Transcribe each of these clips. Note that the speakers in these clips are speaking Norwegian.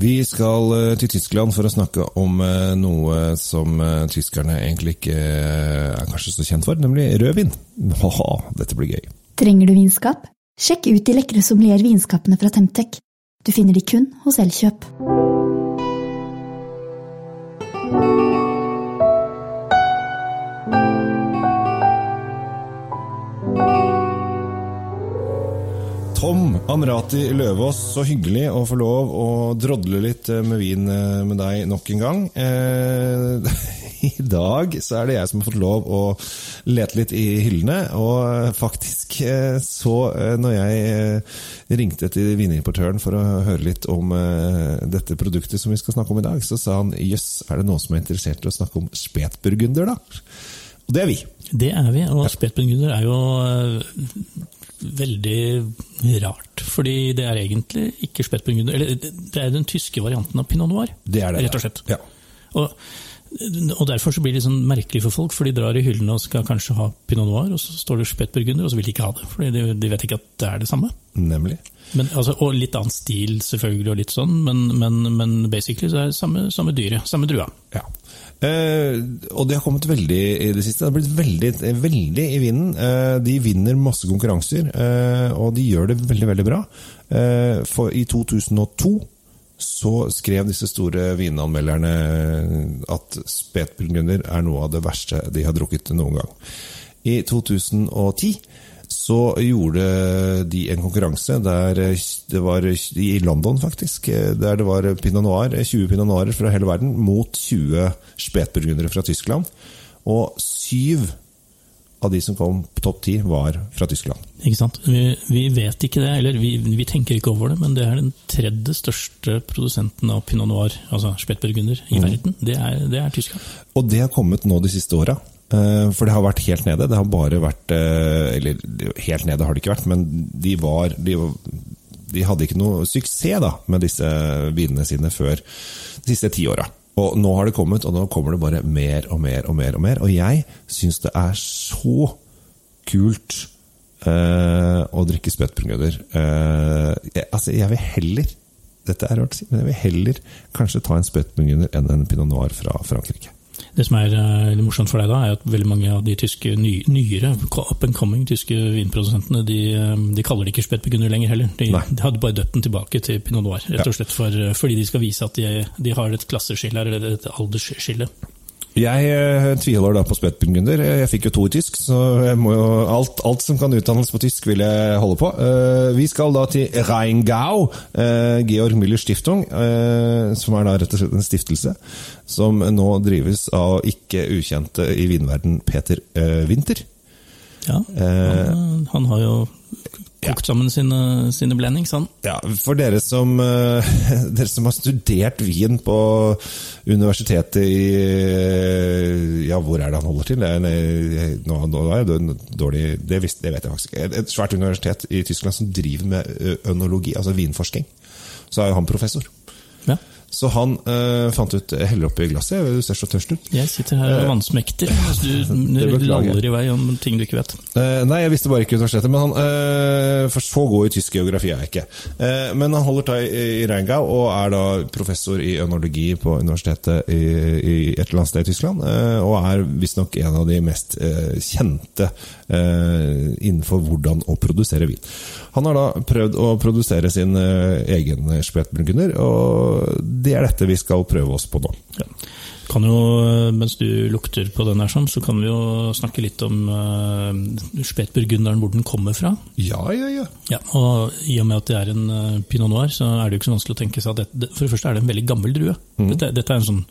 Vi skal eh, til Tyskland for å snakke om eh, noe som eh, tyskerne egentlig ikke er kanskje så kjent for, nemlig rødvin. Haha, dette blir gøy. Trenger du vinskap? Sjekk ut de lekre sommelier-vinskapene fra Temtec. Du finner de kun hos Elkjøp. Tom Amrati Løvaas, så hyggelig å få lov å drodle litt eh, med vin eh, med deg nok en gang. Eh, I dag så er det jeg som har fått lov å lete litt i hyllene, og faktisk så når jeg ringte til vinimportøren for å høre litt om dette produktet som vi skal snakke om i dag, så sa han jøss, er det noen som er interessert i å snakke om spetburgunder, da? Og det er vi. Det er vi, og spetburgunder er jo eh, veldig rart. Fordi det er egentlig ikke spetburgunder. Eller det er den tyske varianten av pinot noir. Det er det. Rett og slett. Ja. Og, og derfor så blir det litt sånn merkelig for folk, for de drar i hyllene og skal kanskje ha pinot noir, og så står det spetburgunder, og så vil de ikke ha det. For de, de vet ikke at det er det samme. Nemlig. Men, altså, og litt annen stil selvfølgelig, og litt sånn, men, men, men basically så er det samme, samme dyret, samme drua. Ja. Eh, og det har kommet veldig i det siste. Det har blitt veldig, veldig i vinden. Eh, de vinner masse konkurranser, eh, og de gjør det veldig, veldig bra. Eh, for i 2002 så skrev disse store vinanmelderne at spetburgunder er noe av det verste de har drukket noen gang. I 2010 så gjorde de en konkurranse der det var i London, faktisk, der det var pinot noir, 20 pinot noirer fra hele verden mot 20 spetburgundere fra Tyskland. Og syv av de som kom på topp ti, var fra Tyskland. Ikke sant? Vi, vi vet ikke det, eller vi, vi, tenker ikke over det, men det er den tredje største produsenten av pinot noir, altså spetburgunder, i verden. Det er, det er Tyskland. Og det har kommet nå de siste åra. For det har vært helt nede. Det har bare vært Eller helt nede har det ikke vært, men de var De, de hadde ikke noe suksess da med disse vinene sine før de siste ti åra. Og nå har det kommet, og nå kommer det bare mer og mer og mer. Og mer. Og jeg syns det er så kult eh, å drikke spetburgunder. Eh, jeg, altså, jeg vil heller Dette er rart å si, men jeg vil heller kanskje ta en spetburgunder enn en pinot noir fra Frankrike. Det som er uh, litt morsomt for deg, da, er at veldig mange av de tyske ny, nyere, up and coming tyske vinprodusentene de, de kaller det ikke Spetbegunner lenger heller. De, de, hadde bare døpt den tilbake til pinot noir, rett og slett for, fordi de skal vise at de, de har et klasseskille eller et aldersskille. Jeg eh, tviholder da på spetburgunder. Jeg fikk jo to i tysk, så jo, alt, alt, som kan utdannes på tysk, vil jeg holde på. Eh, vi skal da til Rheingau, eh, Georg Müller Stiftung, eh, som er da rett og slett en stiftelse som nå drives av ikke ukjente i vinverden Peter eh, Winther. Ja, han, han har jo kokt sammen sine, sine blendings, sånn. Ja, for dere som, uh, dere som har studert vin på universitetet i Ja, hvor er det han holder til? Nå, nå er det dårlig det, visste, det, vet jeg faktisk ikke. Et svært universitet i Tyskland som driver med ønologi, altså vinforsking. Så er jo han professor. Så han øh, fant ut Jeg heller oppi glasset. Du ser så tørst ut. Jeg sitter her og vannsmekter Du, du laller i vei om ting du ikke vet. Uh, nei, jeg visste bare ikke universitetet. Men han, uh, for så god i tysk geografi er jeg ikke. Uh, men han holder til i, i Rheingau og er da professor i ønologi på universitetet i, i et eller annet sted i Tyskland. og er visstnok en av de mest kjente innenfor hvordan å produsere vin. Han har da prøvd å produsere sin egen spetburgunder, og det er dette vi skal prøve oss på nå. Ja. Kan jo, Mens du lukter på den, her, sånn, så kan vi jo snakke litt om uh, spetburgunderen, hvor den kommer fra. Ja, ja, ja, ja. Og I og med at det er en uh, pinot noir, så er det jo ikke så vanskelig å tenke seg at det, For det første er det en veldig gammel drue. Mm. Dette, dette, er en sånn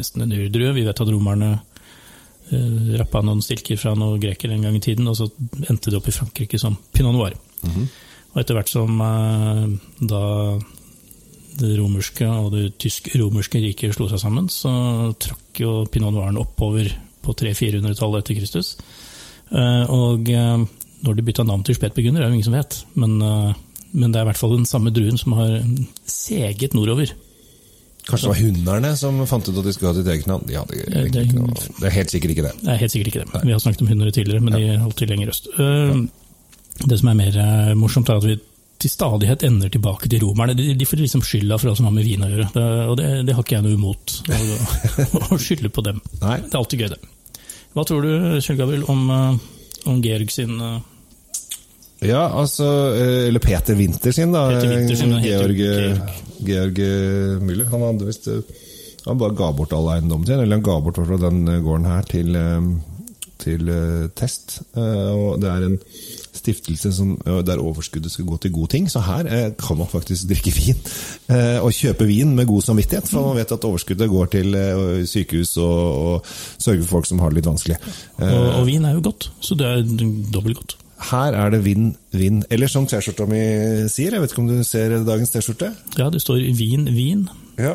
nesten en urdrue. Vi vet at romerne uh, rappa noen stilker fra noen grekere en gang i tiden, og så endte det opp i Frankrike som pinot noir. Mm. Og etter hvert som uh, da det romerske og det tysk-romerske riket slo seg sammen, så trakk jo pinot noiren oppover på 300-400-tallet etter Kristus. Eh, og eh, når de bytta navn til spetburgunder, er det ingen som vet. Men, eh, men, det er i hvert fall den samme druen som har seget nordover. Kanskje det var hunderne som fant ut at de skulle ha sitt eget navn? De hadde det, noe, det er helt sikkert ikke det. Det er helt sikkert ikke det. Nei. Vi har snakket om hunder tidligere, men ja. de holdt til lenger øst. Det som er mer morsomt, er at vi til stadighet ender tilbake til romerne. De, de får liksom skylda for alt som har med vin å gjøre. Det, og det, det har ikke jeg noe imot, å, å skylde på dem. Nei. Det er alltid gøy, det. Hva tror du, Kjell Gabriel, om, eh, om Georg sin eh, Ja, altså eh, Eller Peter Winther sin, da. Peter Winther sin, Georg, Georg. Georg Müller. Han hadde visst Han bare ga bort all eiendommen sin, eller han ga bort den gården her til, til eh, test. Eh, Og det er en stiftelse som, der overskuddet skal gå til gode ting. Så her eh, kan man faktisk drikke vin. Og kjøpe vin med god samvittighet, for man vet at overskuddet går til eh, sykehus og, og sørge for folk som har det litt vanskelig. Og, og vin er jo godt, så det er dobbelt godt. her er det vinn, vinn. Eller som T-skjorta mi sier, jeg vet ikke om du ser dagens T-skjorte? Ja, det står vin, vin. Ja.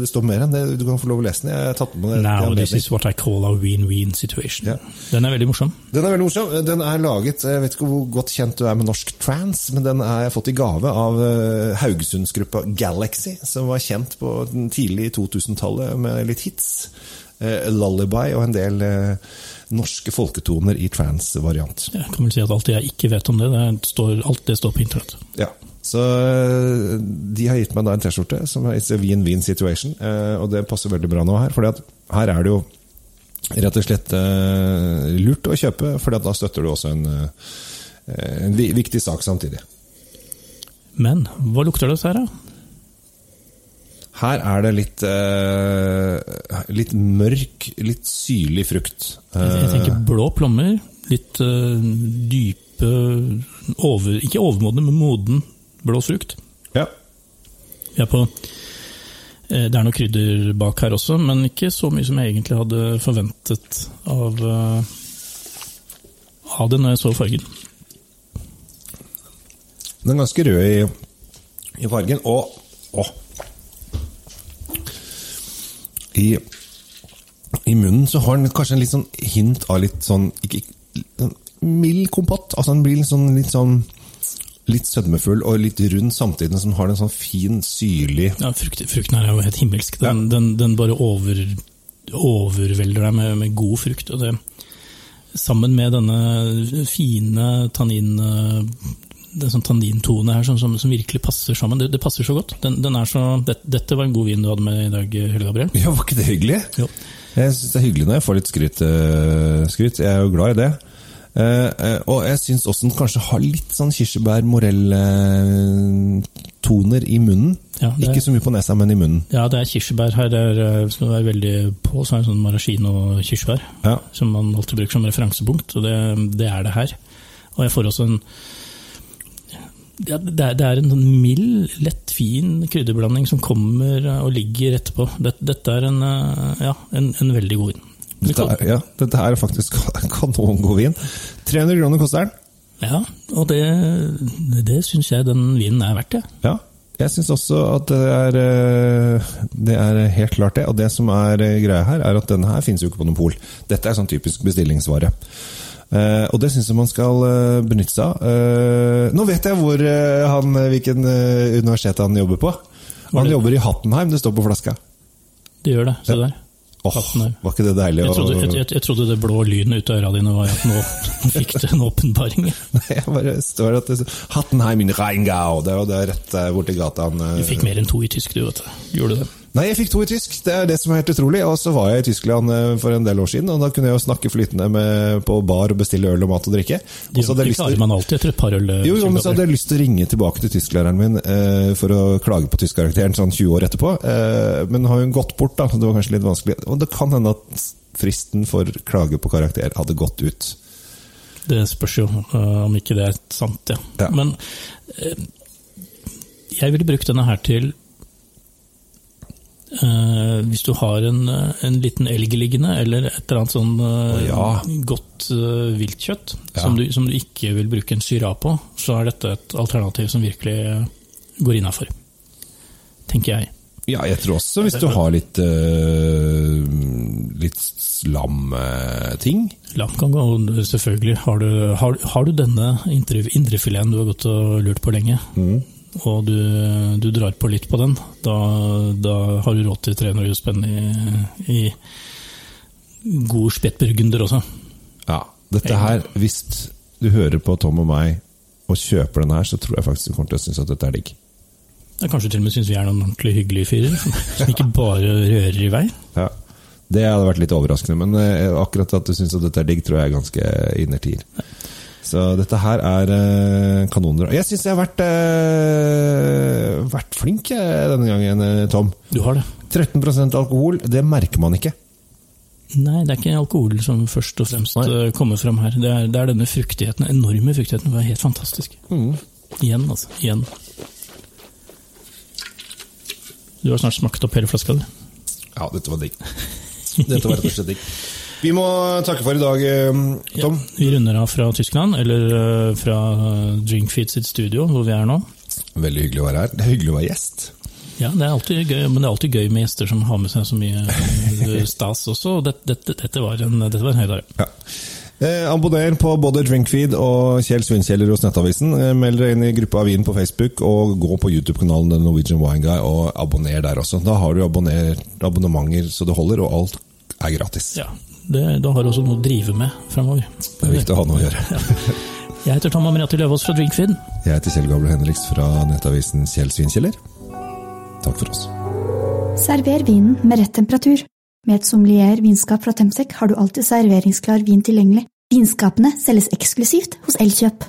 Det står mer enn det, du kan få lov å lese den. Jeg har tatt med det. Now this is what I call a win-win situation. Ja. Den er veldig morsom. Den er veldig morsom. Den er laget Jeg vet ikke hvor godt kjent du er med norsk trans, men den er jeg fått i gave av eh, Haugesundsgruppa Galaxy, som var kjent på den tidlig 2000-tallet med litt hits. Eh, Lullaby og en del eh, norske folketoner i trans-variant. Jeg kan vel si at alt det jeg ikke vet om det, det står, alt det står på internett. Ja. Så eh, de har gitt meg da en T-skjorte som er It's a win-win situation, eh, og det passer veldig bra nå her. For her er det jo rett og slett eh, lurt å kjøpe, for da støtter du også en, en viktig sak samtidig. Men hva lukter det her, da? Her er det litt, eh, litt mørk, litt syrlig frukt. Jeg, tenker blå plommer, litt eh, dype over, Ikke overmodne, men moden blå frukt. ja. Vi er på eh, Det er noe krydder bak her også, men ikke så mye som jeg egentlig hadde forventet av, eh, av det når jeg så fargen. Den er ganske rød i, i fargen, og å, i, I munnen så har den kanskje en litt sånn hint av litt sånn ikke, ikke, Mild kompott. Altså den blir litt sånn, litt sånn Litt sødmefull og litt rund samtidig som den har en sånn fin, syrlig Ja, frukt, frukten her er jo helt himmelsk. Den, den, den bare over, overvelder deg med, med god frukt. Og det, sammen med denne fine tannin... Det er sånn tannintone her som, som, som virkelig passer sammen. Det, det passer så godt. Den, den så, det, dette var en god vin du hadde med i dag, Helge Gabriel. Ja, var ikke det hyggelig? Jo. Jeg syns det er hyggelig når jeg får litt skryt. eh, skryt. Jeg er jo glad i det. Eh, eh, og jeg syns også den kanskje har litt sånn kirsebær-morell-toner i munnen. Ja, er- Ikke så mye på nesa, men i munnen. Ja, det er kirsebær her. Det er, eh, skal du være veldig på, så er det sånn maraschino-kirsebær. Ja. Som man alltid bruker som referansepunkt, og det, det er det her. Og jeg får også en ja, det, er, det er en sånn mild, lett, fin krydderblanding som kommer og ligger etterpå. Dette, dette er en, ja, en, en veldig god. Dette er, ja, dette er faktisk kanongod vin. 300 kroner koster den. Ja, og det, det syns jeg den vinen er verdt, ja. Ja. Jeg syns også at det er, eh, det er helt klart det. Og det som er eh, greia her, er at denne her finnes jo ikke på noen pol. Dette er sånn typisk bestillingsvare. Uh, og det syns jeg man skal uh, benytte seg av. Uh, nå vet jeg hvor han, hvilken universitet han jobber på. Han jobber i Hattenheim, det står på flaska. Det gjør det. Se der. Åh, var ikke det deilig? Jeg trodde, jeg, jeg, jeg trodde det blå lynet ut av øra dine var at nå fikk du en åpenbaring. Nei, bare står at det Hattenheim in Rheingau. Det er jo det rett der borti gata. han, eh, Du fikk mer enn to i tysk, du, vet du. Gjorde du det? Nei, jeg fikk to i tysk. Det er det som er helt utrolig. Og så var jeg i Tyskland eh, for en del år siden, og da kunne jeg jo snakke flytende med, på bar og bestille øl og mat og drikke. Og så det klarer man alltid etter et par øl. jo, jo, men så hadde jeg lyst til å ringe tilbake til tysklæreren min eh, for å klage på tyskkarakteren sånn 20 år etterpå. Eh, men har hun gått bort, da, så det var kanskje litt vanskelig. Og det kan hende at fristen for klage på karakter hadde gått ut. Det spørs jo øh, om ikke det er sant, ja. Ja. Men øh, jeg ville brukt denne her til øh, Hvis du har en, øh, en liten elg liggende, eller et eller annet sånn uh, ja. godt uh, viltkjøtt Ja. som, du, som du ikke vil bruke en syra på, så er dette et alternativ som virkelig går innafor. Tenker jeg. Ja, jeg tror også hvis du har litt uh, litt slamting. Lam kan gå, selvfølgelig. Har du, har, har du denne indre- indrefileten du har gått og lurt på lenge, og du, du drar på litt på den, da, da har du råd til 300 spenn i, i god spettburgunder også. Ja, dette her, hvis du hører på Tom og meg og kjøper den her, så tror jeg faktisk du kommer til å synes at dette er digg. Ja, kanskje til og med syns vi er noen ordentlig hyggelige fyrer, som, ikke bare rører i vei. Ja. Det hadde vært litt overraskende, men eh, akkurat at du syns at dette er digg, tror jeg er ganske innertier. Så dette her er eh, kanoner. Jeg syns jeg har vært, eh, vært flink jeg, denne gangen, eh, Tom. Du har det. 13% alkohol, det merker man ikke. Nei, det er ikke alkohol som først og fremst Nei. eh, kommer fram her. Det er, det er denne fruktigheten, enorme fruktigheten. Det var helt fantastisk. Igjen, altså. Igjen. Du har snart smakt opp hele flaska, du. Ja, dette var digg. Dette var rett og slett digg. Vi må takke for i dag, Tom. Tom. Vi runder av fra Tyskland, eller eh, fra Drinkfeed sitt studio, hvor vi er nå. Veldig hyggelig å være her. Det er hyggelig å være gjest. Ja, det er alltid gøy, men det er alltid gøy med gjester som har med seg så mye eh, stas også. og Dette, dette, dette, var, en, dette var en høydare. Ja. Eh, abonner på både Drinkfeed og Kjell Svinkjeller hos Nettavisen. Eh, meld dere inn i gruppa Vin på Facebook, og gå på YouTube-kanalen The Norwegian Wine Guy og abonner der også. Da har du abonner, abonnementer så det holder, og alt er gratis. Ja, det, Da har du også noe å drive med fremover. Det er viktig å ha noe å gjøre. Jeg heter Tom Amriati Løvaas fra Drinkfeed. Jeg heter Kjell Gable Henriks fra Nettavisen Kjell Svinkjeller. Takk for oss. Server vinen med rett temperatur. Med et sommelier vinskap fra Temtec har du alltid serveringsklar vin tilgjengelig. Vinskapene selges eksklusivt hos Elkjøp.